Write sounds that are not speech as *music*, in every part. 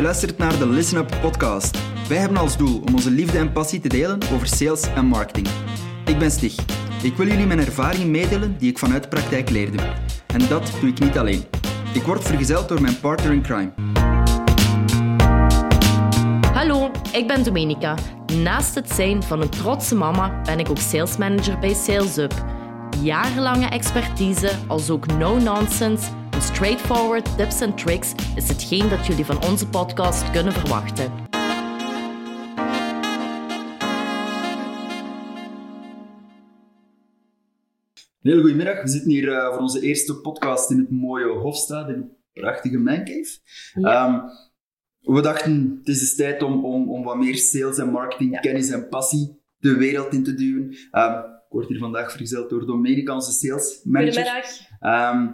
Je luistert naar de Listen Up podcast. Wij hebben als doel om onze liefde en passie te delen over sales en marketing. Ik ben Stig. Ik wil jullie mijn ervaring meedelen die ik vanuit de praktijk leerde. En dat doe ik niet alleen. Ik word vergezeld door mijn partner in crime. Hallo, ik ben Domenica. Naast het zijn van een trotse mama ben ik ook salesmanager bij SalesUp. Jarenlange expertise als ook no-nonsense en straightforward tips en tricks is hetgeen dat jullie van onze podcast kunnen verwachten. Een hele goede middag. We zitten hier uh, voor onze eerste podcast in het mooie Hofstad, in een prachtige mancave. Ja. Um, we dachten, het is dus tijd om, om, om wat meer sales en marketing, Ja. kennis en passie de wereld in te duwen. Um, ik word hier vandaag vergezeld door Domenica, onze sales manager. Goedemiddag. Ehm,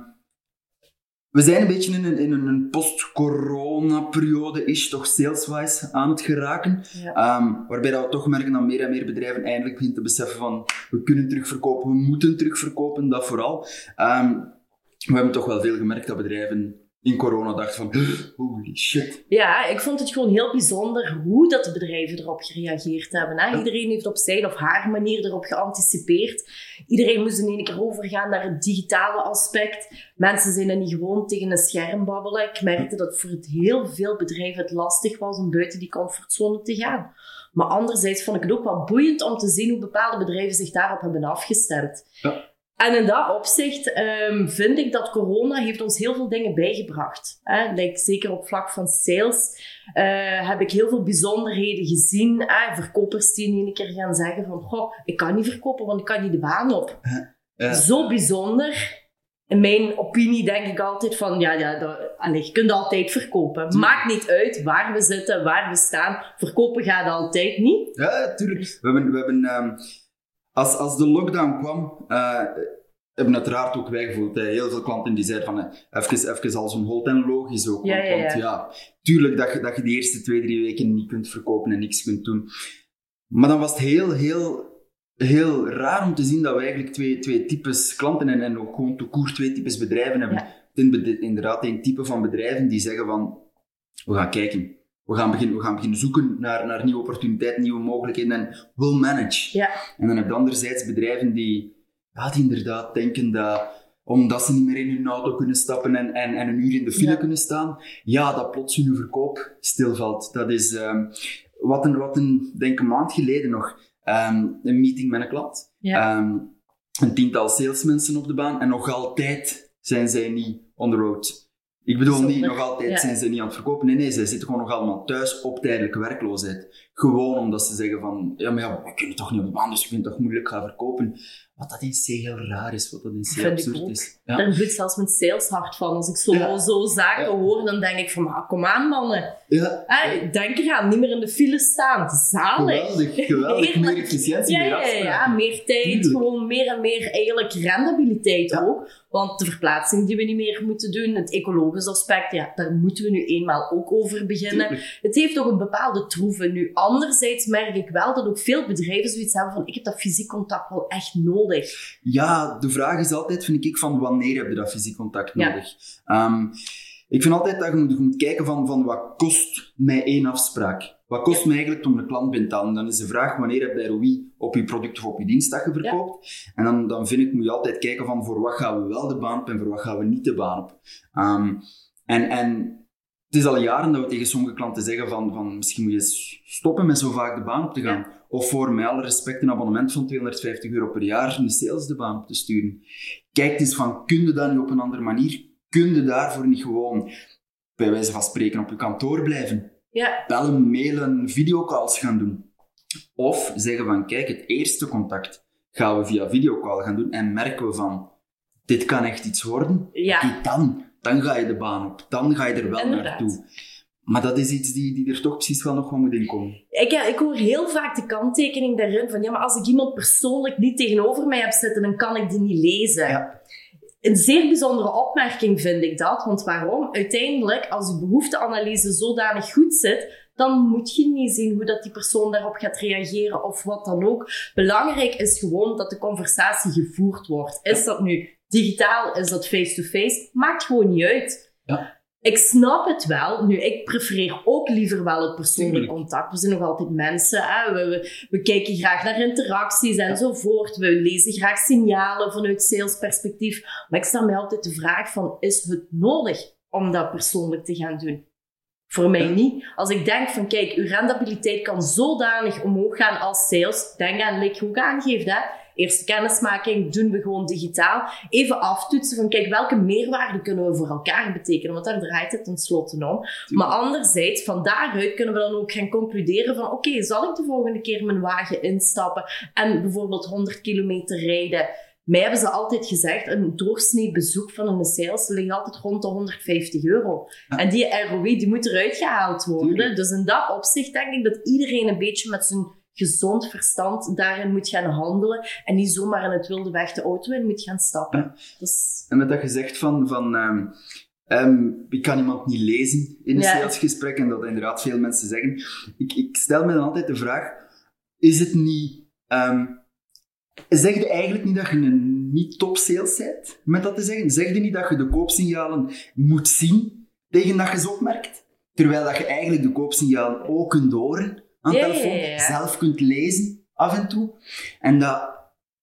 we zijn een beetje in een, in een post-corona-periode, is toch saleswise aan het geraken. Ja. Ehm, waarbij dat we toch merken dat meer en meer bedrijven eindelijk beginnen te beseffen van we kunnen terugverkopen, we moeten terugverkopen, dat vooral. Ehm, we hebben toch wel veel gemerkt dat bedrijven in corona dachten van *gasps* holy shit. Ja, ik vond het gewoon heel bijzonder hoe dat de bedrijven erop gereageerd hebben. Hè? Iedereen heeft op zijn of haar manier erop geanticipeerd. Iedereen moest in één keer overgaan naar het digitale aspect. Mensen zijn er niet gewoon tegen een scherm babbelen. Ik merkte dat voor het heel veel bedrijven het lastig was om buiten die comfortzone te gaan. Maar anderzijds vond ik het ook wel boeiend om te zien hoe bepaalde bedrijven zich daarop hebben afgestemd. Ja. En in dat opzicht ehm, vind ik dat corona heeft ons heel veel dingen bijgebracht. Hè? Like, zeker op vlak van sales eh, heb ik heel veel bijzonderheden gezien. Hè? Verkopers die in één keer gaan zeggen van Goh, ik kan niet verkopen, want ik kan niet de baan op. Zo bijzonder. In mijn opinie denk ik altijd van, ja, ja dat, allee, je kunt altijd verkopen. Maakt niet uit waar we zitten, waar we staan. Verkopen gaat altijd niet. Ja, tuurlijk. We hebben, we hebben ehm, als, als de lockdown kwam, eh, hebben uiteraard ook wij gevoeld. Hè. Heel veel klanten die zeiden van, eh, even, even als een hold en logisch ook. Ja, want, ja, ja. want ja, tuurlijk dat je, dat je de eerste twee, drie weken niet kunt verkopen en niks kunt doen. Maar dan was het heel, heel, heel raar om te zien dat we eigenlijk twee, twee types klanten en, en ook gewoon te koer twee types bedrijven hebben. Inderdaad, een type van bedrijven die zeggen van, we gaan kijken. We gaan beginnen, we gaan beginnen zoeken naar, naar nieuwe opportuniteiten, nieuwe mogelijkheden en we'll manage. Ja, En dan heb je anderzijds bedrijven die, ja, die inderdaad denken dat omdat ze niet meer in hun auto kunnen stappen en, en, en een uur in de file Ja. kunnen staan, ja, dat plots hun verkoop stilvalt. Dat is ehm, wat, een, wat een, denk een maand geleden nog, ehm, een meeting met een klant. ja. Ehm, een tiental salesmensen op de baan en nog altijd zijn zij niet on the road. Ik bedoel niet, nog altijd zijn ze niet aan het verkopen. Nee, nee, zij zitten gewoon nog allemaal thuis op tijdelijke werkloosheid. Gewoon omdat ze zeggen van, ja, maar ja, we kunnen toch niet op de baan, dus we kunnen toch moeilijk gaan verkopen. Wat dat in C heel raar is, wat dat in C absurd is. Ja. Daar bloedt zelfs mijn saleshart van. Als ik zo, Ja. zo zaken Ja. hoor, dan denk ik van, ah, kom aan mannen. Ja. Hey, denk eraan, niet meer in de file staan. Zalig. Geweldig, geweldig. Meer efficiëntie, Ja, meer ja, ja, afspraken. ja, meer tijd, gewoon meer en meer eigenlijk rendabiliteit ook. Want de verplaatsing die we niet meer moeten doen, het ecologisch aspect, ja, daar moeten we nu eenmaal ook over beginnen. Het heeft ook een bepaalde troeven. Nu, anderzijds merk ik wel dat ook veel bedrijven zoiets hebben van, ik heb dat fysiek contact wel echt nodig. Ja, de vraag is altijd, vind ik, van wanneer heb je dat fysiek contact Ja. nodig? Ehm, ik vind altijd dat je moet, je moet kijken van, van wat kost mij één afspraak? Wat kost mij eigenlijk om een klant binnen te halen? Dan is de vraag, wanneer heb je ROI op je product of op je dienst dat je verkoopt? En dan, dan vind ik, moet je altijd kijken van, voor wat gaan we wel de baan op en voor wat gaan we niet de baan op? Ehm, en, en het is al jaren dat we tegen sommige klanten zeggen van, van misschien moet je eens stoppen met zo vaak de baan op te gaan. Of voor, met alle respect, een abonnement van 250 euro per jaar een sales de baan op te sturen. Kijk eens van, kun je dat niet op een andere manier? Kun je daarvoor niet gewoon, bij wijze van spreken, op je kantoor blijven? Ja, Bellen, mailen, videocalls gaan doen? Of zeggen van, kijk, het eerste contact gaan we via videocall gaan doen en merken we van, dit kan echt iets worden? ja. Dan, dan ga je de baan op. Dan ga je er wel Inderdaad. naartoe. Maar dat is iets die, die er toch precies wel nog van moet inkomen. Ik, ja, ik hoor heel vaak de kanttekening daarin van ja, maar als ik iemand persoonlijk niet tegenover mij heb zitten, dan kan ik die niet lezen. Ja. Een zeer bijzondere opmerking vind ik dat. Want waarom? Uiteindelijk, als de behoefteanalyse zodanig goed zit, dan moet je niet zien hoe dat die persoon daarop gaat reageren of wat dan ook. Belangrijk is gewoon dat de conversatie gevoerd wordt. Is dat nu digitaal, is dat face-to-face? Maakt gewoon niet uit. Ja. ik snap het wel. Nu, ik prefereer ook liever wel het persoonlijk contact. We zijn nog altijd mensen. Hè? We, we, we, kijken graag naar interacties enzovoort. We lezen graag signalen vanuit salesperspectief. Maar ik stel mij altijd de vraag van, is het nodig om dat persoonlijk te gaan doen? Voor mij niet. Als ik denk van, kijk, uw rendabiliteit kan zodanig omhoog gaan als sales. Denk aan, hoe aangeeft, hè? Eerste kennismaking doen we gewoon digitaal. Even aftoetsen van, kijk, welke meerwaarde kunnen we voor elkaar betekenen? Want daar draait het tenslotte om. Maar anderzijds, van daaruit kunnen we dan ook gaan concluderen van, oké, zal ik de volgende keer mijn wagen instappen en bijvoorbeeld 100 kilometer rijden? Mij hebben ze altijd gezegd, een doorsnee bezoek van een sales ligt altijd rond de 150 euro. En die ROI die moet eruit gehaald worden. Dus in dat opzicht denk ik dat iedereen een beetje met zijn gezond verstand daarin moet gaan handelen en niet zomaar in het wilde weg de auto in moet gaan stappen. Dus... En met dat gezegd van, van um, um, ik kan iemand niet lezen in een ja. salesgesprek, en dat inderdaad veel mensen zeggen. Ik, ik stel me dan altijd de vraag, is het niet... Um, zeg je eigenlijk niet dat je een niet top sales bent, met dat te zeggen? Zeg je niet dat je de koopsignalen moet zien tegen dat je ze opmerkt? Terwijl dat je eigenlijk de koopsignalen ook kunt horen aan de telefoon, zelf kunt lezen af en toe. En dat,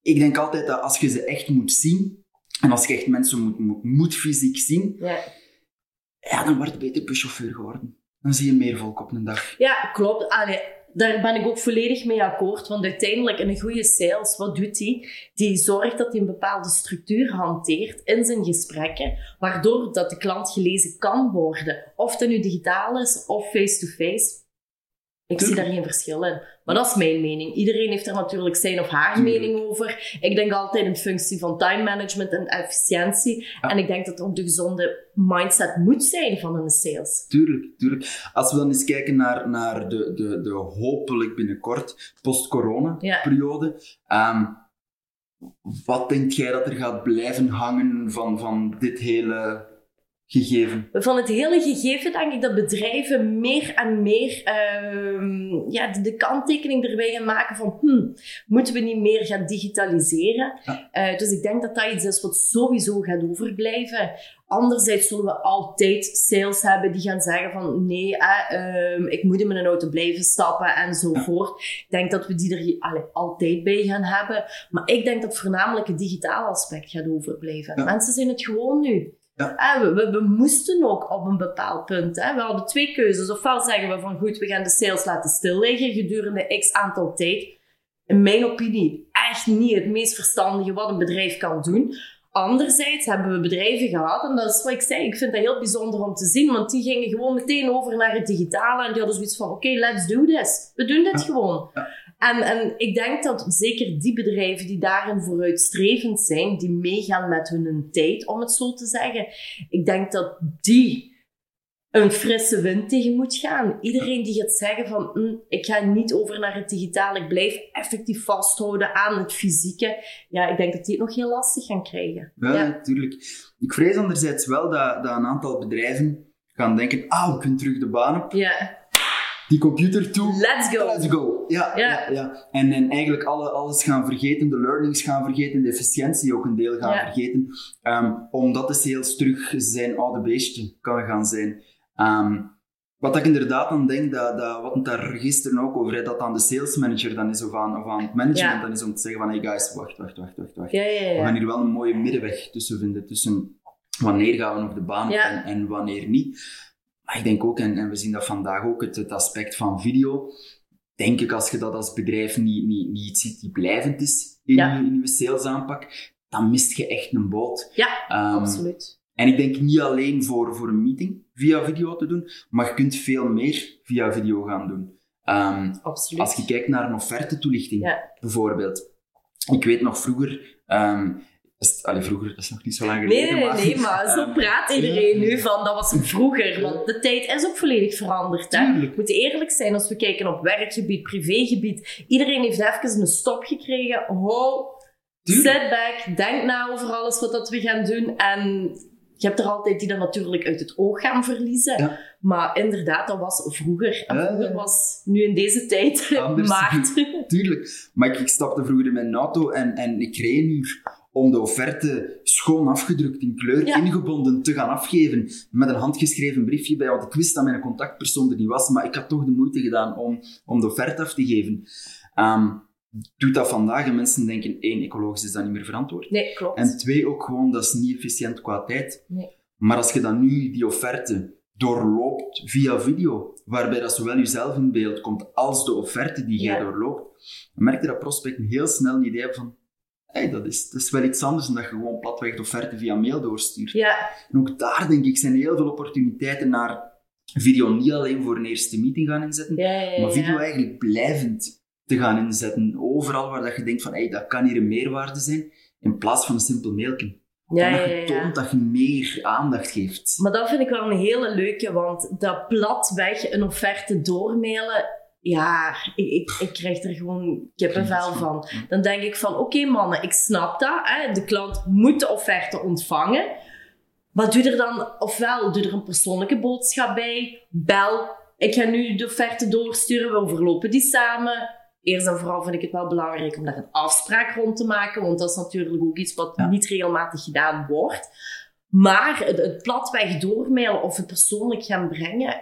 ik denk altijd dat als je ze echt moet zien, en als je echt mensen moet, moet, moet fysiek zien, ja. dan word je beter buschauffeur geworden. Dan zie je meer volk op een dag. Ja, klopt. Allee, daar ben ik ook volledig mee akkoord. Want uiteindelijk, een goede sales, wat doet hij? Die zorgt dat hij een bepaalde structuur hanteert in zijn gesprekken, waardoor dat de klant gelezen kan worden. Of het nu digitaal is of face-to-face. Ik zie daar geen verschil in. Maar dat is mijn mening. Iedereen heeft er natuurlijk zijn of haar mening over. Ik denk altijd in functie van time management en efficiëntie. En ik denk dat ook de gezonde mindset moet zijn van een sales. Tuurlijk, tuurlijk. Als we dan eens kijken naar, naar de, de, de hopelijk binnenkort post-corona-periode. Ehm, wat denk jij dat er gaat blijven hangen van, van dit hele gegeven? Van het hele gegeven denk ik dat bedrijven meer en meer uh, ja, de, kanttekening erbij gaan maken van hmm, moeten we niet meer gaan digitaliseren? Uh, dus ik denk dat dat iets is wat sowieso gaat overblijven. Anderzijds zullen we altijd sales hebben die gaan zeggen van nee, uh, ik moet in mijn auto blijven stappen enzovoort. Ja. Ik denk dat we die er allee, altijd bij gaan hebben. Maar ik denk dat voornamelijk het digitale aspect gaat overblijven. Ja. Mensen zijn het gewoon nu. Ja. Ah, we, we, we, moesten ook op een bepaald punt. Hè. We hadden twee keuzes. Ofwel zeggen we van goed, we gaan de sales laten stilliggen gedurende x aantal tijd. In mijn opinie echt niet het meest verstandige wat een bedrijf kan doen. Anderzijds hebben we bedrijven gehad, en dat is wat ik zei, ik vind dat heel bijzonder om te zien, want die gingen gewoon meteen over naar het digitale en die hadden zoiets van, oké, okay, let's do this. We doen dit gewoon. Ja. En, en ik denk dat zeker die bedrijven die daarin vooruitstrevend zijn, die meegaan met hun tijd, om het zo te zeggen, ik denk dat die een frisse wind tegen moet gaan. Iedereen die gaat zeggen van, hm, ik ga niet over naar het digitale, ik blijf effectief vasthouden aan het fysieke. Ja, ik denk dat die het nog heel lastig gaan krijgen. Ja, natuurlijk. Ik vrees anderzijds wel dat, dat een aantal bedrijven gaan denken, ah, we kunnen terug de baan op. Ja die computer toe. Let's go. Let's go. Ja, ja. ja, En, en eigenlijk alle, alles gaan vergeten, de learnings gaan vergeten, de efficiëntie ook een deel gaan vergeten. Um, omdat de sales terug zijn oude beestje kan gaan zijn. Um, wat ik inderdaad dan denk, dat, dat, wat het daar gisteren ook over had, dat dan de sales manager dan is, of aan, of aan het management dan is om te zeggen van, hey guys, wacht, wacht, wacht, wacht, wacht. We gaan hier wel een mooie middenweg tussen vinden, tussen wanneer gaan we nog de baan op en, en wanneer niet. Maar ik denk ook, en, en we zien dat vandaag ook, het, het, aspect van video. Denk ik, als je dat als bedrijf niet, niet, niet ziet die blijvend is in, je, in je salesaanpak, dan mist je echt een boot. Ja, um, absoluut. En ik denk niet alleen voor, voor een meeting via video te doen, maar je kunt veel meer via video gaan doen. Um, absoluut. Als je kijkt naar een offerte toelichting, ja. bijvoorbeeld. Ik weet nog vroeger, um, Allee, vroeger, dat is nog niet zo lang geleden. Nee, nee, maar, nee, maar zo *laughs* praat iedereen nu van dat was vroeger. Want de tijd is ook volledig veranderd. Hè? We moeten eerlijk zijn als we kijken op werkgebied, privégebied. Iedereen heeft even een stop gekregen. Ho, sit back, denk na over alles wat dat we gaan doen. En je hebt er altijd die dat natuurlijk uit het oog gaan verliezen. Maar inderdaad, dat was vroeger. En vroeger was nu in deze tijd *laughs* maart. *laughs* Tuurlijk. Maar ik, ik stapte vroeger in mijn auto en, en ik reed een uur om de offerte schoon afgedrukt, in kleur, Ja. ingebonden te gaan afgeven. Met een handgeschreven briefje bij, want ik wist dat mijn contactpersoon er niet was, maar ik had toch de moeite gedaan om, om de offerte af te geven. Ehm doet dat vandaag en mensen denken, één, ecologisch is dat niet meer verantwoord. Nee, klopt. En twee, ook gewoon, dat is niet efficiënt qua tijd. Nee. Maar als je dan nu die offerte doorloopt via video, waarbij dat zowel jezelf in beeld komt als de offerte die jij Ja. doorloopt, dan merk je dat prospecten heel snel een idee hebben van hey, dat, is, dat is wel iets anders dan dat je gewoon platweg de offerte via mail doorstuurt. Ja, En ook daar, denk ik, zijn heel veel opportuniteiten naar video niet alleen voor een eerste meeting gaan inzetten, ja, ja. ja, maar video eigenlijk blijvend te gaan inzetten. Overal waar dat je denkt van, hey, dat kan hier een meerwaarde zijn, in plaats van een simpel mailje. Ja, ja. toont dat je meer aandacht geeft. Maar dat vind ik wel een hele leuke, want dat platweg een offerte doormailen, ja, ik, ik, ik krijg er gewoon kippenvel van. Dan denk ik van, oké mannen, ik snap dat. Hè? De klant moet de offerte ontvangen. Maar doe er dan, ofwel doe er een persoonlijke boodschap bij. Bel, ik ga nu de offerte doorsturen, we overlopen die samen. Eerst en vooral vind ik het wel belangrijk om daar een afspraak rond te maken, want dat is natuurlijk ook iets wat Ja. niet regelmatig gedaan wordt. Maar het, het platweg doormailen of het persoonlijk gaan brengen,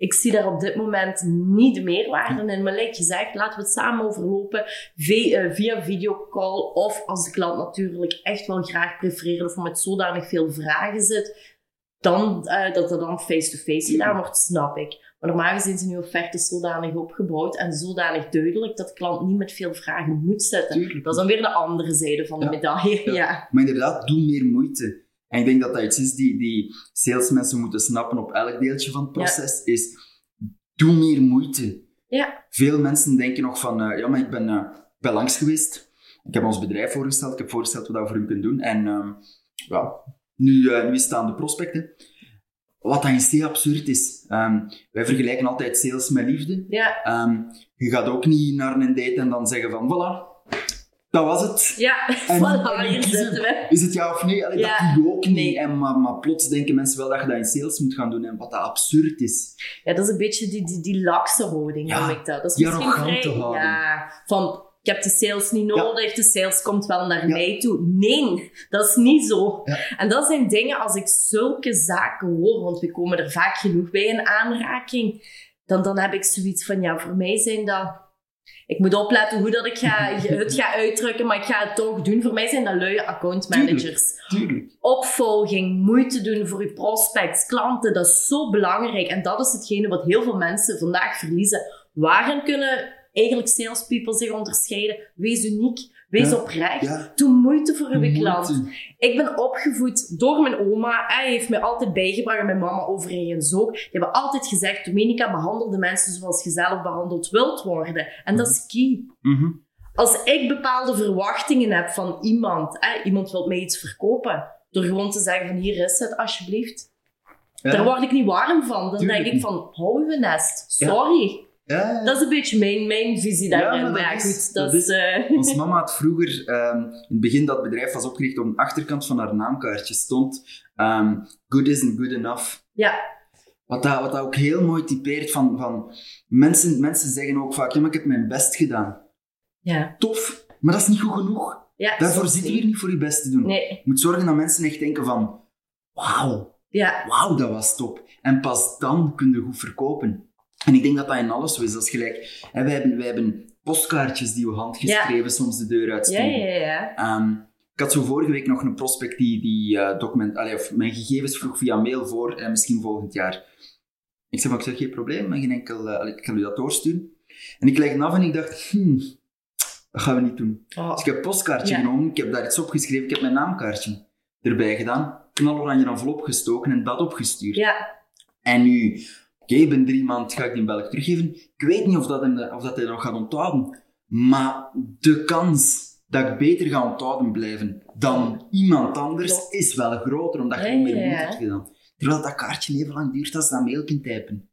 ik zie daar op dit moment niet de meerwaarde in. Maar like gezegd, laten we het samen overlopen via, eh, via videocall. Of als de klant natuurlijk echt wel graag prefereert of met zodanig veel vragen zit, dan, eh, dat er dan face-to-face gedaan wordt, snap ik. Maar normaal gezien zijn die offertes zodanig opgebouwd en zodanig duidelijk dat de klant niet met veel vragen moet zitten. Tuurlijk. Dat is dan weer de andere zijde van de Ja. medaille. Ja. Ja. Maar inderdaad, doe meer moeite. En ik denk dat dat iets is die, die salesmensen moeten snappen op elk deeltje van het proces, is doe meer moeite. Ja. Veel mensen denken nog van, eh, ja, maar ik ben, ben langs geweest. Ik heb ons bedrijf voorgesteld, ik heb voorgesteld wat we voor u kunnen doen. En ehm, ja, nu, eh, nu staan de prospecten. Wat dan zeer absurd is. Ehm, wij vergelijken altijd sales met liefde. Ja. Ehm, je gaat ook niet naar een date en dan zeggen van, voilà, dat was het. Ja, En- *laughs* voilà, en kiezen-. Is het ja of nee? Allee, Ja, dat doe je ook niet. En, maar, maar plots denken mensen wel dat je dat in sales moet gaan doen. En wat dat absurd is. Ja, dat is een beetje die, die, die lakse houding, Ja, noem ik dat. Dat is die misschien arrogante vrij... houding. Ja, van, ik heb de sales niet Ja. nodig, de sales komt wel naar Ja. mij toe. Nee, dat is niet zo. Ja. En dat zijn dingen, als ik zulke zaken hoor, want we komen er vaak genoeg bij in aanraking, dan, dan heb ik zoiets van, ja, voor mij zijn dat... Ik moet opletten hoe dat ik ga, *laughs* het ga uitdrukken, maar ik ga het toch doen. Voor mij zijn dat luie account managers Tuurlijk. opvolging, moeite doen voor je prospects, klanten, dat is zo belangrijk. En dat is hetgene wat heel veel mensen vandaag verliezen. Waarin kunnen eigenlijk salespeople zich onderscheiden? Wees uniek, wees Ja. oprecht, Ja. doe moeite voor uw klant. Ik ben opgevoed door mijn oma. Hij heeft mij altijd bijgebracht, en mijn mama overigens ook. Die hebben altijd gezegd, Dominica, behandel de mensen zoals je zelf behandeld wilt worden. En dat is key. Mhm. Als ik bepaalde verwachtingen heb van iemand, hè, iemand wil mij iets verkopen, door gewoon te zeggen van hier is het, alsjeblieft. Ja. Daar word ik niet warm van. Dan Tuurlijk denk ik van, hou je nest. Sorry. Ja, Dat is een beetje mijn, mijn visie Ja, daarin. maar maar dat ja, goed, dat, is... *laughs* Ons mama had vroeger, ehm, in het begin dat het bedrijf was opgericht, op de achterkant van haar naamkaartje stond ehm, good isn't good enough. ja, Wat dat, wat dat ook heel mooi typeert van, van mensen, mensen zeggen ook vaak, ja, maar ik heb mijn best gedaan. ja. Tof, maar dat is niet goed genoeg. ja Daarvoor zit je hier niet voor je best te doen. Nee, Je moet zorgen dat mensen echt denken van, wauw, ja, wauw, dat was top. En pas dan kun je goed verkopen. En ik denk dat dat in alles zo is. Dat is gelijk, hè, wij, hebben, wij hebben postkaartjes die we handgeschreven soms de deur ja, uitsturen. ja, ja. Ehm, ik had zo vorige week nog een prospect die, die eh, document, allee, of mijn gegevens vroeg via mail voor, eh, misschien volgend jaar. Ik zeg, maar ik zeg, geen probleem, geen enkel, eh, allee, ik kan u dat doorsturen. En ik leg het af en ik dacht, hmm, dat gaan we niet doen. Oh, Dus ik heb een postkaartje Ja. genomen, ik heb daar iets opgeschreven, ik heb mijn naamkaartje erbij gedaan, knaloranje envelop gestoken en dat opgestuurd. ja, En nu, oké, binnen drie maanden ga ik die belg teruggeven. Ik weet niet of dat, hem, of dat hij nog gaat onthouden. Maar de kans dat ik beter ga onthouden blijven dan iemand anders is wel groter, omdat je Ja, gewoon meer moeite hebt gedaan. Terwijl dat kaartje even lang duurt als dat mail kunt typen.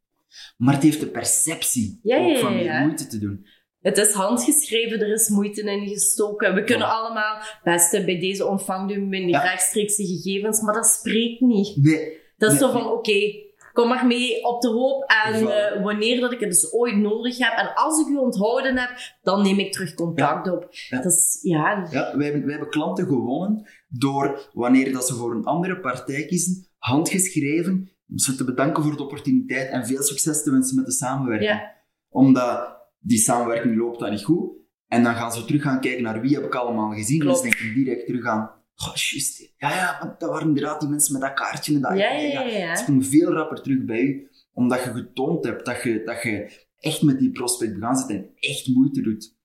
Maar het heeft de perceptie Ja, ook van meer moeite te doen. Het is handgeschreven, er is moeite in gestoken. We kunnen Ja. allemaal, beste, bij deze ontvangt u mijn Ja. rechtstreekse gegevens, maar dat spreekt niet. Nee, Dat is Nee, zo van, oké, kom maar mee op de hoop. En eh, wanneer dat ik het dus ooit nodig heb, en als ik u onthouden heb, dan neem ik terug contact op. Ja. Dat is, ja, Ja, wij hebben, wij hebben klanten gewonnen door, wanneer dat ze voor een andere partij kiezen, handgeschreven, ze te bedanken voor de opportuniteit en veel succes te wensen met de samenwerking. Ja. Omdat die samenwerking loopt dan niet goed. En dan gaan ze terug gaan kijken naar wie heb ik allemaal gezien. Klopt. Dus denken direct terug aan, goh, juist. Ja, ja, want dat waren inderdaad die mensen met dat kaartje en dat. ja, ja, ja. Ze komen veel rapper terug bij u, omdat je getoond hebt dat je, dat je echt met die prospect begaan zit en echt moeite doet.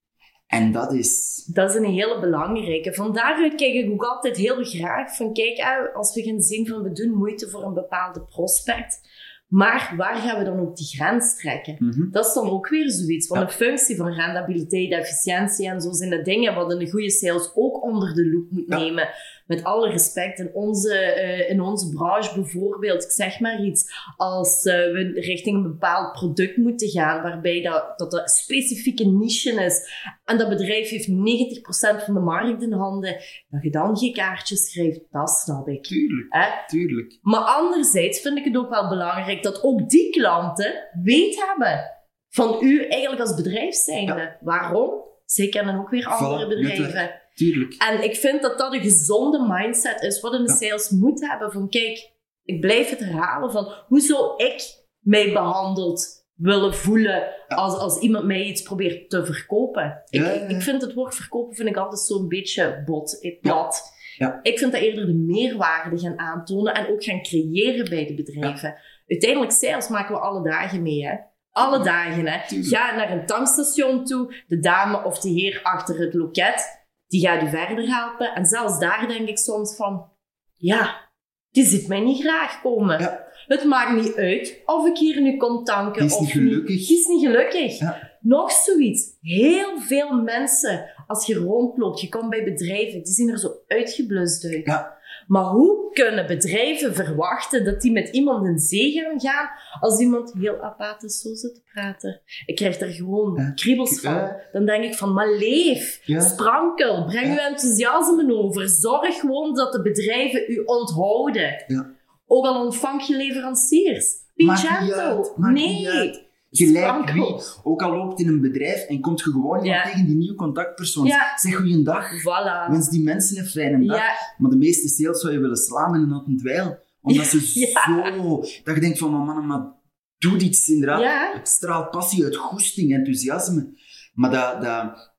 En dat is... Dat is een hele belangrijke. Van daaruit kijk ik ook altijd heel graag van, kijk, eh, als we gaan zien van we doen moeite voor een bepaalde prospect, maar waar gaan we dan ook die grens trekken? Mhm. Dat is dan ook weer zoiets van Ja. een functie van rendabiliteit, efficiëntie en zo zijn de dingen wat een goede sales ook onder de loep moet Ja. nemen. Met alle respect in onze, eh, in onze branche bijvoorbeeld, ik zeg maar iets, als eh, we richting een bepaald product moeten gaan, waarbij dat, dat een specifieke niche is en dat bedrijf heeft 90% van de markt in handen, dat je dan geen kaartjes schrijft, dat snap ik. Tuurlijk, tuurlijk. Maar anderzijds vind ik het ook wel belangrijk dat ook die klanten weet hebben van u eigenlijk als bedrijf zijnde. Waarom? Zij kennen ook weer andere Voilà, bedrijven. Tuurlijk. En ik vind dat dat een gezonde mindset is wat een Ja. sales moet hebben. Van kijk, ik blijf het herhalen van hoe zou ik mij behandeld willen voelen als, als iemand mij iets probeert te verkopen. Ik, Ja, ja, ja. ik vind het woord verkopen vind ik altijd zo'n beetje bot, plat. Ja. Ik vind dat eerder de meerwaarde gaan aantonen en ook gaan creëren bij de bedrijven. Uiteindelijk, sales maken we alle dagen mee, hè. Alle dagen, hè. Ga naar een tankstation toe, de dame of de heer achter het loket, die gaat u verder helpen. En zelfs daar denk ik soms van, ja, die ziet mij niet graag komen. Ja. Het maakt niet uit of ik hier nu kom tanken Die is of niet gelukkig. Die is niet gelukkig. Ja. Nog zoiets. Heel veel mensen, als je rondloopt, je komt bij bedrijven, die zien er zo uitgeblust uit. Ja. Maar hoe kunnen bedrijven verwachten dat die met iemand in zee gaan gaan als iemand heel apathisch zo zit te praten? Ik krijg er gewoon Ja. kriebels van. Ja. Dan denk ik van, maar leef, Ja. sprankel, breng uw enthousiasme over. Zorg gewoon dat de bedrijven u onthouden. Ja. Ook al ontvang je leveranciers. Be gentle. nee. Gelijk Sprankel. wie. Ook al loopt in een bedrijf en komt je gewoon Ja. tegen die nieuwe contactpersoon. Ja. Zeg goeiedag. Voilà. Wens die mensen een fijne dag. Maar de meeste sales zou je willen slaan in een natte dweil. Omdat ze *laughs* zo... Dat je denkt van, maar mannen, maar doe iets inderdaad. Het straalt passie uit, goesting, enthousiasme. Maar dat... dat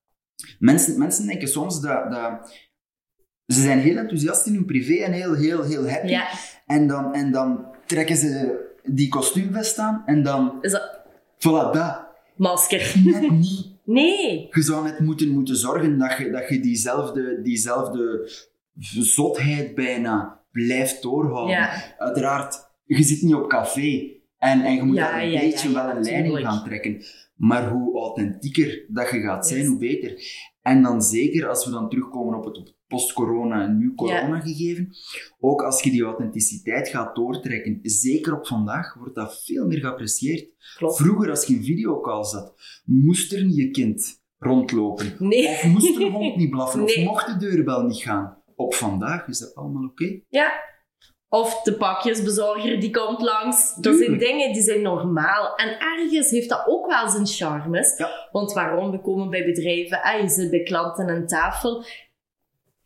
mensen, mensen denken soms dat, dat... Ze zijn heel enthousiast in hun privé en heel, heel, heel happy. ja. En, dan, en dan trekken ze die kostuumvest aan en dan... Is dat Voilà, dat. masker? Net niet. Nee. Je zou net moeten, moeten zorgen dat je, dat je diezelfde, diezelfde zotheid bijna blijft doorhouden. Ja. Uiteraard, je zit niet op café en, en je moet Ja, daar een ja, beetje wel een tuurlijk. gaan trekken. Maar hoe authentieker dat je gaat zijn, Yes. hoe beter. En dan zeker als we dan terugkomen op het op het post-corona en nu corona gegeven, ook als je die authenticiteit gaat doortrekken, zeker op vandaag, wordt dat veel meer geapprecieerd. Klopt. Vroeger, als je in videocall zat, moest er niet je kind rondlopen. Nee. Of moest de hond niet blaffen, of mocht de deurbel niet gaan. Op vandaag is dat allemaal oké. Ja. Of de pakjesbezorger die komt langs. Dat zijn dingen die zijn normaal. En ergens heeft dat ook wel zijn charmes. Ja. Want waarom? We komen bij bedrijven, je zit bij klanten aan tafel.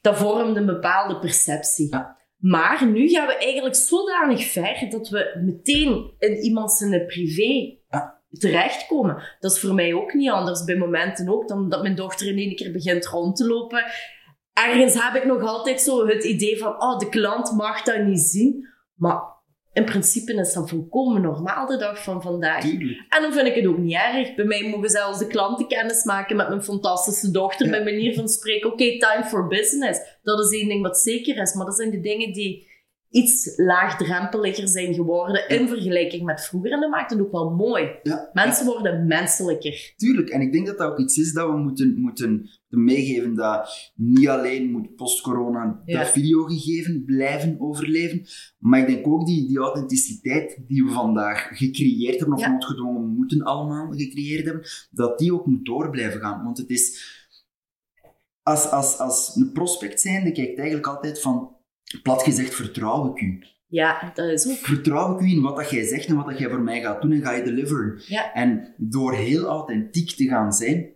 Dat vormt een bepaalde perceptie. Ja. Maar nu gaan we eigenlijk zodanig ver dat we meteen in iemand zijn privé Ja. terechtkomen. Dat is voor mij ook niet anders. Bij momenten ook, dan, dat mijn dochter in één keer begint rond te lopen. Ergens heb ik nog altijd zo het idee van, oh, de klant mag dat niet zien. Maar in principe is dat volkomen normaal de dag van vandaag. Tuurlijk. En dan vind ik het ook niet erg. Bij mij mogen zelfs de klanten kennis maken met mijn fantastische dochter. Ja. Bij manier van spreken. Oké, time for business. Dat is één ding wat zeker is. Maar dat zijn de dingen die iets laagdrempeliger zijn geworden in vergelijking met vroeger. En dat maakt het ook wel mooi. Ja, Mensen worden menselijker. tuurlijk. En ik denk dat dat ook iets is dat we moeten, moeten meegeven. Dat niet alleen moet post-corona Ja. dat videogegeven blijven overleven. Maar ik denk ook die, die authenticiteit die we vandaag gecreëerd hebben, of Ja. noodgedwongen moeten allemaal gecreëerd hebben, dat die ook moet door blijven gaan. Want het is... Als, als, als een prospect zijnde kijkt eigenlijk altijd van... Plat gezegd vertrouw ik u. Ja, dat is ook. Vertrouw ik u in wat dat jij zegt en wat dat jij voor mij gaat doen en ga je deliveren. Ja. En door heel authentiek te gaan zijn,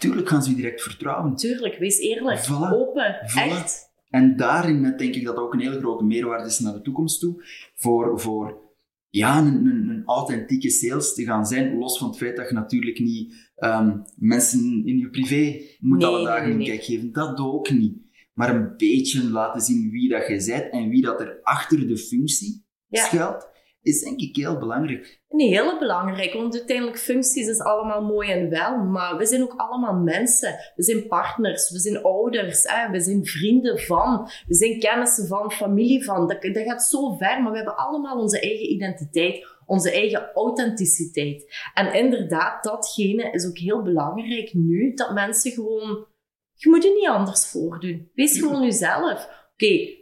natuurlijk gaan ze u direct vertrouwen. Tuurlijk, wees eerlijk, Voilà. open, Voilà. echt. En daarin denk ik dat ook een hele grote meerwaarde is naar de toekomst toe. Voor, voor ja, een, een, een authentieke sales te gaan zijn. Los van het feit dat je natuurlijk niet ehm, mensen in je privé moet Nee, alle dagen een nee. kijk geven. Dat ook niet. Maar een beetje laten zien wie dat jij bent en wie dat er achter de functie Ja. schuilt, is denk ik heel belangrijk. Hele belangrijk, want uiteindelijk functies is allemaal mooi en wel, maar we zijn ook allemaal mensen. We zijn partners, we zijn ouders, hè? we zijn vrienden van, we zijn kennissen van, familie van. Dat, dat gaat zo ver, maar we hebben allemaal onze eigen identiteit, onze eigen authenticiteit. En inderdaad, datgene is ook heel belangrijk nu, dat mensen gewoon... Je moet je niet anders voordoen. Wees gewoon jezelf. Oké,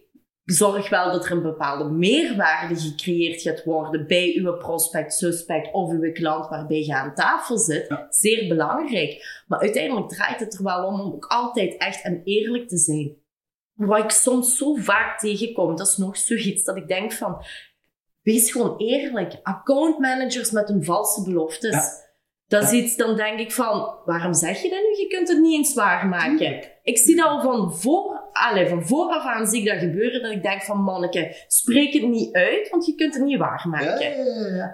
zorg wel dat er een bepaalde meerwaarde gecreëerd gaat worden bij uw prospect, suspect of uw klant waarbij je aan tafel zit. Ja. Zeer belangrijk. Maar uiteindelijk draait het er wel om om ook altijd echt en eerlijk te zijn. Wat ik soms zo vaak tegenkom, dat is nog zoiets dat ik denk van, wees gewoon eerlijk. Accountmanagers met hun valse beloftes. Ja. Dat is Ja. iets, dan denk ik van, waarom zeg je dat nu? Je kunt het niet eens waarmaken. Ik zie dat al van, voor, allez, van vooraf aan zie ik dat gebeuren, dat ik denk van, manneke, spreek het niet uit, want je kunt het niet waarmaken.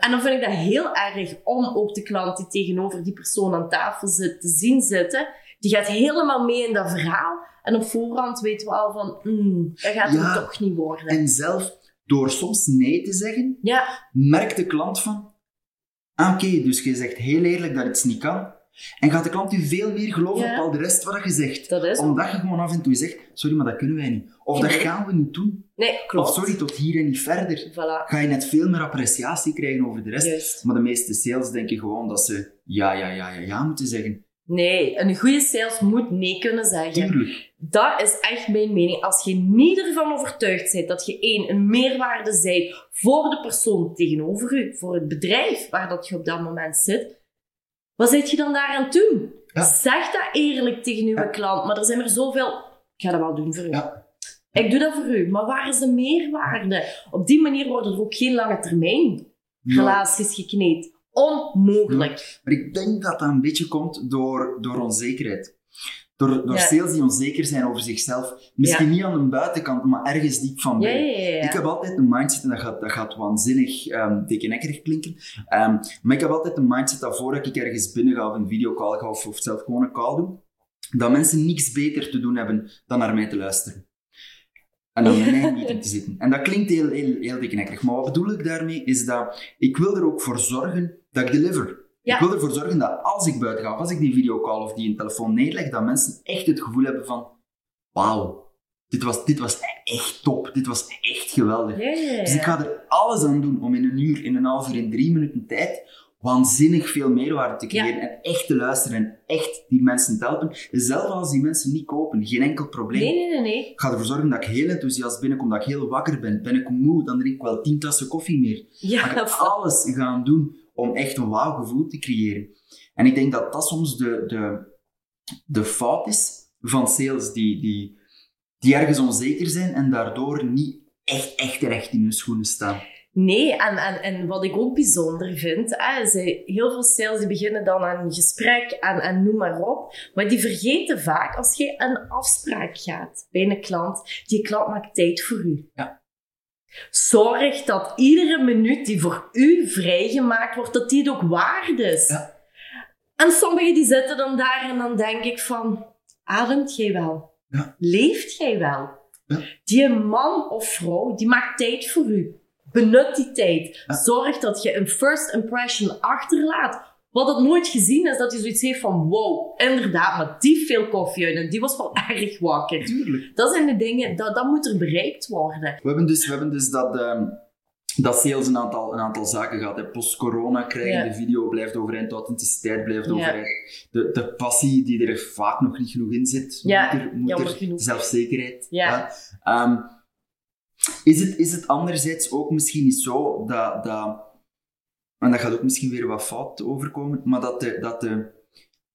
En dan vind ik dat heel erg om ook de klant die tegenover die persoon aan tafel zit te zien zitten. Die gaat helemaal mee in dat verhaal. En op voorhand weten we al van, mm, dat gaat Ja. hem toch niet worden. En zelf, door soms nee te zeggen, Ja, merkt de klant van, ah, oké, dus je zegt heel eerlijk dat iets niet kan. En gaat de klant u veel meer geloven Ja. op al de rest wat je zegt. dat is Omdat je gewoon af en toe zegt, sorry, maar dat kunnen wij niet. Of dat gaan we niet doen. Nee, klopt. Of sorry, tot hier en niet verder. Voilà, Ga je net veel meer appreciatie krijgen over de rest. juist. Maar de meeste sales denken gewoon dat ze ja, ja, ja, ja, ja moeten zeggen. Nee, een goede sales moet nee kunnen zeggen. Tuurlijk. Dat is echt mijn mening. Als je niet ervan overtuigd bent dat je één, een meerwaarde zijt voor de persoon tegenover u, voor het bedrijf waar dat je op dat moment zit, wat zit je dan daaraan doen? Ja. Zeg dat eerlijk tegen uw Ja. klant, maar er zijn er zoveel... Ik ga dat wel doen voor u. Ja. Ik doe dat voor u, maar waar is de meerwaarde? Op die manier worden er ook geen lange termijn relaties gekneed. Onmogelijk. Maar ik denk dat dat een beetje komt door, door onzekerheid. Door, door Ja. sales die onzeker zijn over zichzelf. Misschien niet aan de buitenkant, maar ergens diep van binnen. ja. Ik heb altijd een mindset, en dat gaat, dat gaat waanzinnig um, dikkenekkerig klinken, Ehm, maar ik heb altijd een mindset dat voordat ik ergens binnen ga of een videocall ga of, of zelf gewoon een call doe, dat mensen niks beter te doen hebben dan naar mij te luisteren. En dan met mij in een meeting te zitten. En dat klinkt heel, heel, heel maar wat bedoel ik daarmee is dat ik wil er ook voor zorgen dat ik deliver. Ja. Ik wil ervoor zorgen dat als ik buiten ga, of als ik die videocall of die een telefoon neerleg, dat mensen echt het gevoel hebben van wauw, dit was, dit was echt top, dit was echt geweldig. Ja, ja, ja. Dus ik ga er alles aan doen om in een uur, in een half uur, in drie minuten tijd waanzinnig veel meerwaarde te creëren en echt te luisteren en echt die mensen te helpen. Zelfs als die mensen niet kopen, geen enkel probleem. Nee, nee, nee, nee. Ik ga ervoor zorgen dat ik heel enthousiast binnenkom, dat ik heel wakker ben. Ben ik moe, dan drink ik wel tien tassen koffie meer. Ja, Ga ik dat alles gaan doen om echt een wauw gevoel te creëren. En ik denk dat dat soms de, de, de fout is van sales die, die, die ergens onzeker zijn en daardoor niet echt, echt recht in hun schoenen staan. Nee, en, en, en wat ik ook bijzonder vind, hè, eh, heel veel sales die beginnen dan aan een gesprek en, en noem maar op. Maar die vergeten vaak, als je een afspraak gaat bij een klant, die klant maakt tijd voor u. Ja. Zorg dat iedere minuut die voor u vrijgemaakt wordt, dat die het ook waard is. Ja. En sommigen die zitten dan daar en dan denk ik van, ademt jij wel? Ja. Leeft jij wel? Ja. Die man of vrouw, die maakt tijd voor u. Benut die tijd. Zorg dat je een first impression achterlaat. Wat het nooit gezien is, dat hij zoiets heeft van wow, inderdaad, maar die veel koffie uit en die was wel *laughs* erg wakker. Tuurlijk. Dat zijn de dingen, dat, dat moet er bereikt worden. We hebben dus, we hebben dus dat, ehm, dat sales een aantal, een aantal zaken gehad. hè. Post-corona krijgen, Ja. de video blijft overeind, de authenticiteit blijft Ja. overeind. De, de passie die er vaak nog niet genoeg in zit. Ja, moet er, moet er. genoeg. Zelfzekerheid. Ja. Ehm, is, het, is het anderzijds ook misschien niet zo dat, dat... En dat gaat ook misschien weer wat fout overkomen, maar dat, de, dat, de,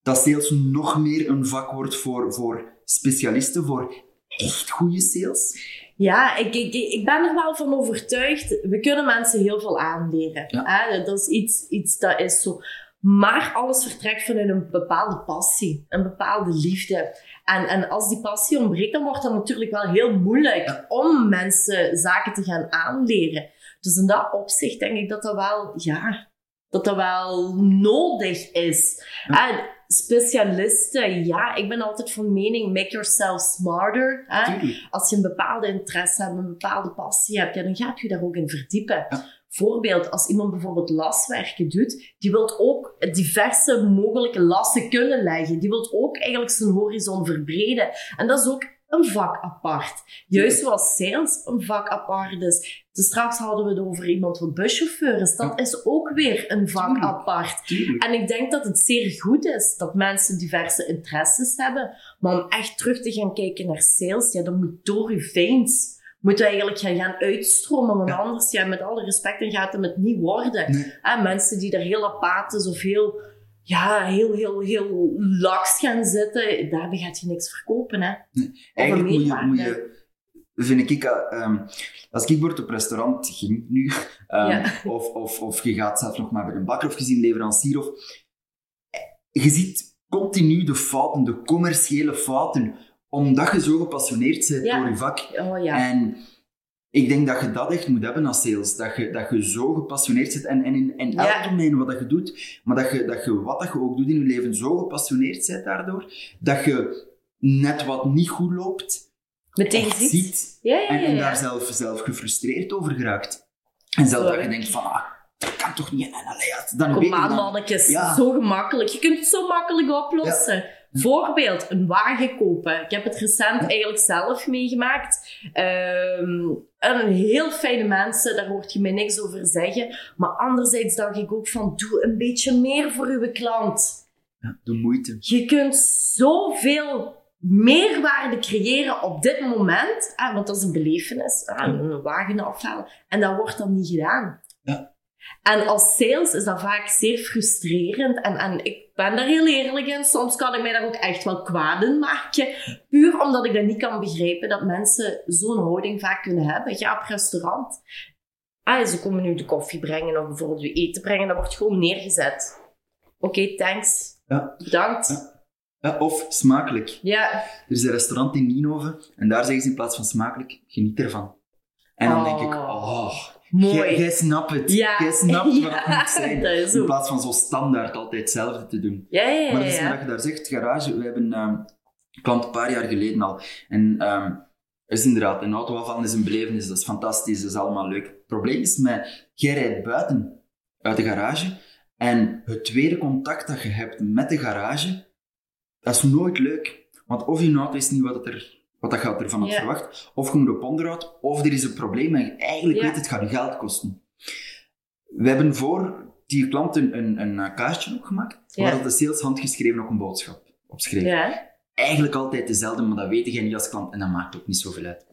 dat sales nog meer een vak wordt voor, voor specialisten, voor echt goede sales? Ja, ik, ik, ik ben er wel van overtuigd. We kunnen mensen heel veel aanleren. Ja. Hè? Dat is iets, iets dat is zo. Maar alles vertrekt vanuit een bepaalde passie, een bepaalde liefde. En, en als die passie ontbreekt, dan wordt het natuurlijk wel heel moeilijk Ja. om mensen zaken te gaan aanleren. Dus in dat opzicht denk ik dat dat wel, ja, dat dat wel nodig is. En specialisten, ja, ik ben altijd van mening, make yourself smarter. Hè? Als je een bepaalde interesse hebt, een bepaalde passie hebt, ja, dan gaat je daar ook in verdiepen. Ja. Voorbeeld, als iemand bijvoorbeeld laswerken doet, die wil ook diverse mogelijke lassen kunnen leggen. Die wil ook eigenlijk zijn horizon verbreden. En dat is ook een vak apart. Juist zoals sales een vak apart is. Dus straks hadden we het over iemand wat buschauffeur is. Dat is ook weer een vak apart. En ik denk dat het zeer goed is dat mensen diverse interesses hebben. Maar om echt terug te gaan kijken naar sales, ja, dan moet door uw veins moet eigenlijk gaan, uitstromen. Want Ja. anders, ja, met alle respect, dan gaat het het niet worden. Nee. Mensen die er heel apathisch of heel, ja, heel, heel, heel laks gaan zitten, daarmee gaat je niks verkopen. Hè. Eigenlijk moet je, moet je vind ik, eh, ehm, als ik bijvoorbeeld op restaurant ging nu, ehm, Ja. *laughs* of, of, of je gaat zelf nog maar bij een bakker of een leverancier, of, je ziet continu de fouten, de commerciële fouten, omdat je zo gepassioneerd bent Ja. door je vak. Oh ja. En ik denk dat je dat echt moet hebben als sales. Dat je, dat je zo gepassioneerd zit en, en in, in elk Ja. domein wat dat je doet, maar dat je, dat je wat dat je ook doet in je leven zo gepassioneerd bent daardoor, dat je net wat niet goed loopt, Meteen ziet. Ja, ja, en, ja. en daar zelf, zelf gefrustreerd over geraakt. En zelf dat je denkt van, ah, dat kan toch niet? En, allee, dan Kom aan, mannetjes. Zo gemakkelijk. Je kunt het zo makkelijk oplossen. Voorbeeld, een wagen kopen. Ik heb het recent eigenlijk zelf meegemaakt. En heel fijne mensen, daar hoort je mij niks over zeggen. Maar anderzijds dacht ik ook van, doe een beetje meer voor uw klant. Ja, de moeite. Je kunt zoveel meerwaarde creëren op dit moment. Ah, want dat is een belevenis. Ah, een wagen afhalen. En dat wordt dan niet gedaan. Ja. En als sales is dat vaak zeer frustrerend. En, en ik ben daar heel eerlijk in. Soms kan ik mij daar ook echt wel kwaad in maken. Puur omdat ik dat niet kan begrijpen. Dat mensen zo'n houding vaak kunnen hebben. Ga op restaurant. Ah, ze komen nu de koffie brengen of bijvoorbeeld je eten brengen. Dat wordt gewoon neergezet. Oké, thanks. Ja. Bedankt. Ja. Ja, of smakelijk. Ja, Er is een restaurant in Nienhoven en daar zeggen ze in plaats van smakelijk, geniet ervan. En dan denk ik, oh, mooi. jij, snapt het. Ja. Jij snapt *laughs* wat het moet zijn. dat is In plaats van zo standaard altijd hetzelfde te doen. Ja, ja, Maar ja. dat is ja. wat je daar zegt, garage. We hebben ehm, een klant een paar jaar geleden al. En ehm is inderdaad, een auto afvallen is een belevenis, dat is fantastisch, dat is allemaal leuk. Het probleem is met, jij rijdt buiten uit de garage en het tweede contact dat je hebt met de garage, dat is nooit leuk. Want of je auto is niet wat, er, wat dat je ervan had verwacht, of je moet op onderhoud, of er is een probleem en je eigenlijk weet het gaat je geld kosten. We hebben voor die klant een, een, een eh, kaartje opgemaakt, Ja. waar dat de sales handgeschreven ook een boodschap op schreef. Ja. Eigenlijk altijd dezelfde, maar dat weet je niet als klant en dat maakt ook niet zoveel uit.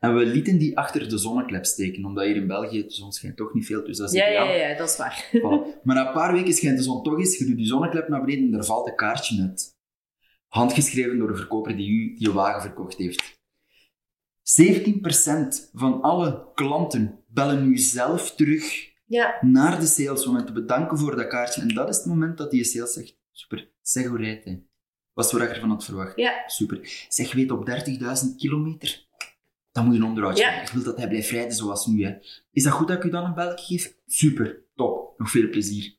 En we lieten die achter de zonneklep steken, omdat hier in België de zon schijnt toch niet veel, dus dat is Ja, ideaal. ja, ja, dat is waar. Voilà. Maar na een paar weken schijnt de zon toch eens, je doet die zonneklep naar beneden en er valt een kaartje uit. Handgeschreven door de verkoper die u die wagen verkocht heeft. 17% van alle klanten bellen nu zelf terug Ja, naar de sales om te bedanken voor dat kaartje. En dat is het moment dat die sales zegt, super, zeg hoe rijdt hij? Was wat ik ervan had verwacht. ja, Super. Zeg, weet op 30.000 kilometer, dan moet je een onderhoud Ja. Ik wil dat hij blijft rijden zoals nu. Hè. Is dat goed dat ik u dan een belletje geef? Super, top. Nog veel plezier.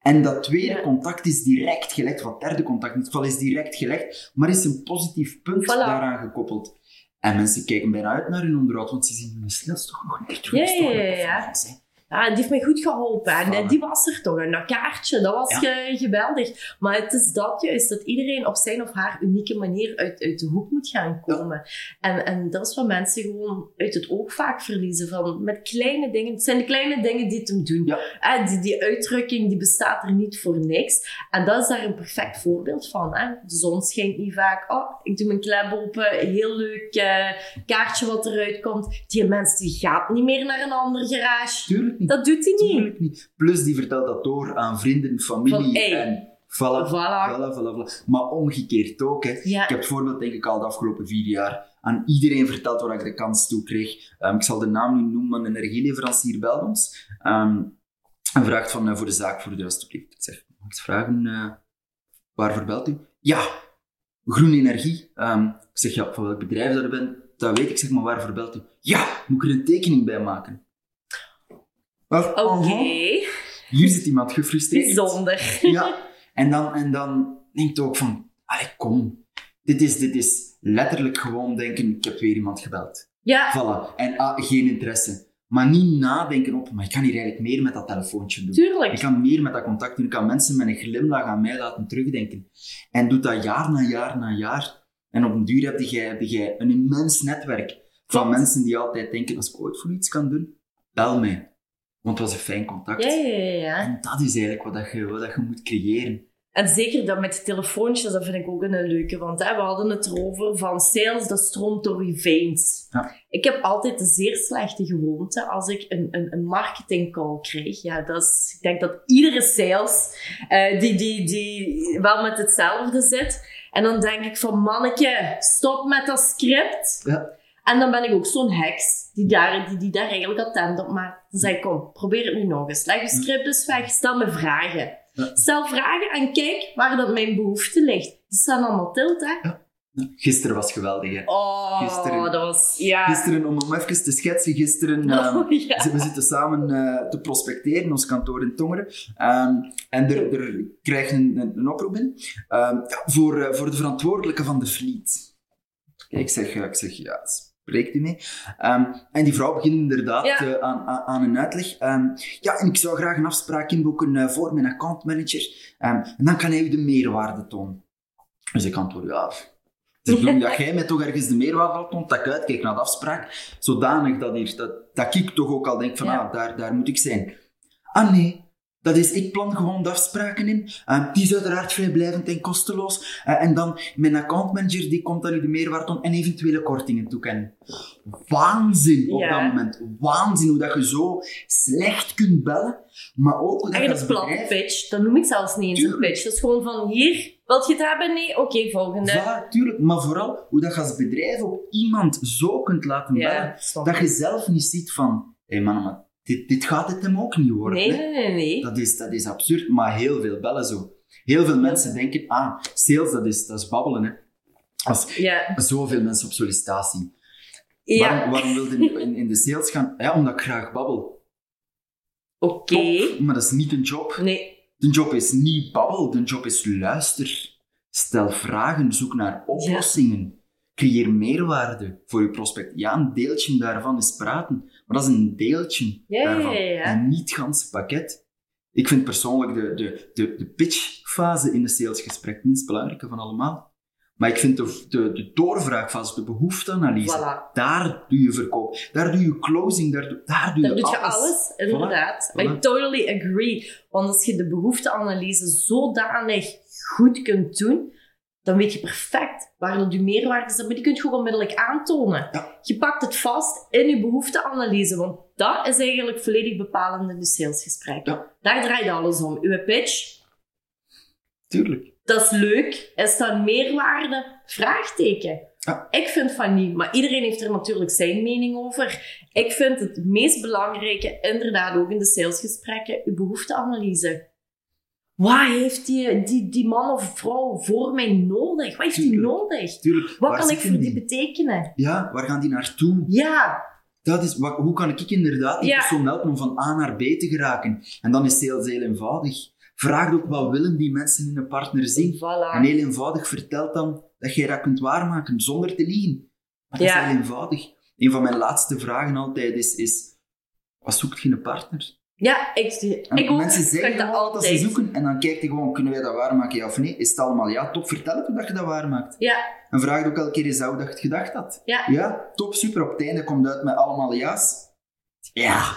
En dat tweede contact is direct gelegd, wat derde contact in het geval is direct gelegd, maar is een positief punt Voilà. daaraan gekoppeld. En mensen kijken bijna uit naar hun onderhoud, want ze zien hun sales toch nog niet terug. Ja, een ja, ja. die heeft mij goed geholpen. En eh, die was er toch. En dat kaartje, dat was Ja. geweldig. Maar het is dat juist, dat iedereen op zijn of haar unieke manier uit, uit de hoek moet gaan komen. En, en dat is wat mensen gewoon uit het oog vaak verliezen. Van, met kleine dingen. Het zijn de kleine dingen die het hem doen. Ja. Eh, die, die uitdrukking die bestaat er niet voor niks. En dat is daar een perfect voorbeeld van. Hè? De zon schijnt niet vaak. Oh, ik doe mijn klep open. Heel leuk eh, kaartje wat eruit komt. Die mens die gaat niet meer naar een andere garage. Tuurlijk niet. Dat doet hij niet. Niet. Plus, die vertelt dat door aan vrienden, familie Van, en Voilà. Voilà. Voilà. Maar omgekeerd ook. Hè. Ja. Ik heb het voorbeeld, denk ik, al de afgelopen vier jaar aan iedereen verteld waar ik de kans toe kreeg. Ehm, ik zal de naam niet noemen, maar een energieleverancier belt ons. ehm, en vraagt van, eh, voor de zaak, voor de alstublieft. Ik zeg, mag ik vragen, eh, waarvoor belt u? Ja, groene energie. Ehm, ik zeg, ja, van welk bedrijf dat u bent, dat weet ik. Ik zeg, maar waarvoor belt u? Ja, moet ik er een tekening bij maken? Oké, Hier zit iemand gefrustreerd. bijzonder. Ja, en dan, en dan denk je ook van, allee, kom. Dit is, dit is letterlijk gewoon denken, ik heb weer iemand gebeld. Ja, Voilà. En ah, geen interesse. Maar niet nadenken op, maar ik kan hier eigenlijk meer met dat telefoontje doen. Ik tuurlijk. kan meer met dat contact doen. Ik kan mensen met een glimlach aan mij laten terugdenken. En doe dat jaar na jaar na jaar. En op een duur heb jij, heb jij een immens netwerk van mensen die altijd denken, als ik ooit voor iets kan doen, bel mij. Want het was een fijn contact. Ja, ja, ja, ja. En dat is eigenlijk wat, dat je, wat dat je moet creëren. En zeker dat met telefoontjes, dat vind ik ook een leuke. Want hè, we hadden het erover van sales, dat stroomt door je veins. Ja. Ik heb altijd een zeer slechte gewoonte als ik een, een, een marketingcall krijg. Ja, dat is, ik denk dat iedere sales eh, die, die, die wel met hetzelfde zit. En dan denk ik van, manneke, stop met dat script. Ja. En dan ben ik ook zo'n heks die daar, die, die daar eigenlijk attent op maakt. Dan zeg ik, kom, probeer het nu nog eens. Leg je script dus weg, stel me vragen. Ja. Stel vragen en kijk waar dat mijn behoefte ligt. Die staan allemaal tilt, hè? Gisteren was geweldig, hè. Oh, Gisteren. dat was... Ja. Gisteren, om hem even te schetsen, gisteren... ehm, Oh, *laughs* ja. We zitten samen eh, te prospecteren, ons kantoor in Tongeren. Ehm, en er, er krijgen een, oproep in ehm, voor, eh, voor de verantwoordelijke van de fleet. Kijk, ik zeg, ik zeg ja, spreekt u mee? Ehm, en die vrouw begint inderdaad Ja. eh, aan, een uitleg. Ehm, ja, en ik zou graag een afspraak inboeken eh, voor mijn accountmanager. Ehm, en dan kan hij u de meerwaarde tonen. Dus ik antwoord, ja... Het is de bedoeling dat *laughs* jij mij toch ergens de meerwaarde toont, dat ik uitkijk naar de afspraak, zodanig dat, hier, dat, dat ik toch ook al denk van, Ja. ah, daar, daar moet ik zijn. Ah nee, dat is, ik plan gewoon de afspraken in. Eh, die is uiteraard vrijblijvend en kosteloos. Eh, en dan mijn accountmanager, die komt dan u de meerwaarde tonen en eventuele kortingen toekennen. Waanzin op Ja. dat moment. Waanzin hoe dat je zo slecht kunt bellen, maar ook hoe dat je platte bedrijf... pitch. Dat noem ik zelfs niet eens een pitch. Dat is gewoon van, hier, wilt je het hebben? Nee? Oké, volgende. Voilà, tuurlijk. Maar vooral hoe dat je als bedrijf ook iemand zo kunt laten bellen, Ja, dat je zelf niet ziet van, hé man, maar dit, dit gaat het hem ook niet worden. Nee, nee, nee, nee. Dat, is, dat is absurd, maar heel veel bellen zo. Heel veel mensen denken, ah, sales, dat is, dat is babbelen. Hè. Als Ja. zoveel mensen op sollicitatie. Ja, Waarom, waarom wil je in, in de sales gaan? Ja, omdat ik graag babbel. oké. Maar dat is niet een job. Nee, De job is niet babbel, de job is luister. Stel vragen, zoek naar oplossingen. Creëer meerwaarde voor je prospect. Ja, een deeltje daarvan is praten, maar dat is een deeltje Ja, daarvan. En niet het pakket. Ik vind persoonlijk de, de, de, de pitchfase in een salesgesprek het minst belangrijke van allemaal. Maar ik vind de, de, de doorvraagfase, de behoefteanalyse, Voilà. daar doe je verkoop. Daar doe je closing, daar, doe- daar doe Daar je doe je alles. alles, inderdaad. Voilà. I totally agree. Want als je de behoefteanalyse zodanig goed kunt doen, dan weet je perfect waar dat je meerwaarde is. Maar die kun je gewoon onmiddellijk aantonen. Ja. Je pakt het vast in je behoefteanalyse, want dat is eigenlijk volledig bepalend in je salesgesprek. Ja. Daar draait alles om. Uw pitch, Tuurlijk. dat is leuk. Is dat een meerwaarde? Vraagteken. Ja. Ik vind van niet, maar iedereen heeft er natuurlijk zijn mening over. Ik vind het meest belangrijke, inderdaad ook in de salesgesprekken, uw behoefteanalyse. Wat heeft die, die, die man of vrouw voor mij nodig? Wat heeft die Tuurlijk. nodig? Tuurlijk. Wat Waar kan ik voor die betekenen? Ja, waar gaan die naartoe? Ja, Dat is, wat, hoe kan ik inderdaad die Ja. persoon helpen om van A naar B te geraken? En dan is sales heel eenvoudig. Vraag ook wat willen die mensen in een partner zien. voilà. En heel eenvoudig vertelt dan dat jij dat kunt waarmaken zonder te liegen. Maar dat Ja. is heel eenvoudig. Een van mijn laatste vragen altijd is, is wat zoekt je in een partner? Ja, ik, ik ook. mensen zeggen zeg dat gewoon wat ze altijd. zoeken en dan kijkt hij gewoon, kunnen wij dat waarmaken, ja of nee? Is het allemaal ja? Top, vertel het hoe dat je dat waarmaakt. Ja, En vraag ook elke keer eens hoe dat je het gedacht had. ja. Ja, top, super. Op het einde komt uit met allemaal ja's. Ja,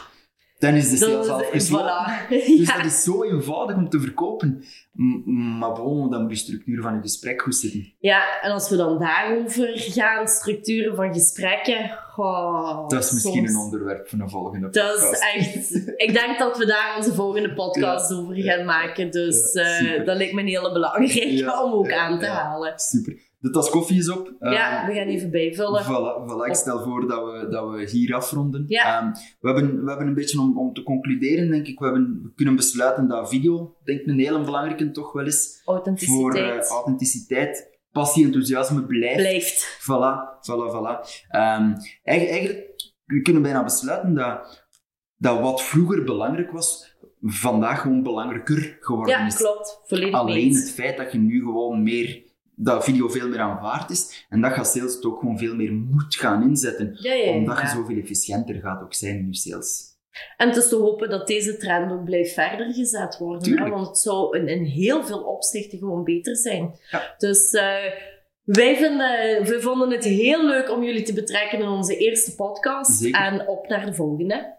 Dan is de sales afgesloten. voilà. *laughs* Dus Ja. dat is zo eenvoudig om te verkopen. M- maar bon, dan moet de structuur van een gesprek goed zitten. Ja, en als we dan daarover gaan, structuren van gesprekken. Dat is misschien soms- een onderwerp voor een volgende Dat is podcast. echt... Ik denk dat we daar onze volgende *laughs* podcast over gaan maken. Dus Ja, eh, dat lijkt me een hele belangrijke om ook aan te halen. Super. De tas koffie is op. ja, Ehm, we gaan even bijvullen. Voilà, voilà. Ik stel voor dat we, dat we hier afronden. Ja. Ehm, we, hebben, we hebben een beetje om, om te concluderen, denk ik. We, hebben, we kunnen besluiten dat video, denk ik, een hele belangrijke toch wel is. Voor Authenticiteit eh, authenticiteit, passie, enthousiasme blijft. blijft. Voilà, voilà, voilà. Eigen- eigenlijk, we kunnen bijna besluiten dat, dat wat vroeger belangrijk was, vandaag gewoon belangrijker geworden Ja, is. klopt. Volledig Alleen het feit dat je nu gewoon meer, dat video veel meer aanvaard is, en dat je als sales het ook gewoon veel meer moet gaan inzetten. Ja, ja, ja. Omdat je zoveel efficiënter gaat ook zijn in je sales. En het is te hopen dat deze trend ook blijft verder gezet worden. Hè? Want het zou in, in heel veel opzichten gewoon beter zijn. Dus eh, wij, vinden, wij vonden het heel leuk om jullie te betrekken in onze eerste podcast. Zeker. En op naar de volgende.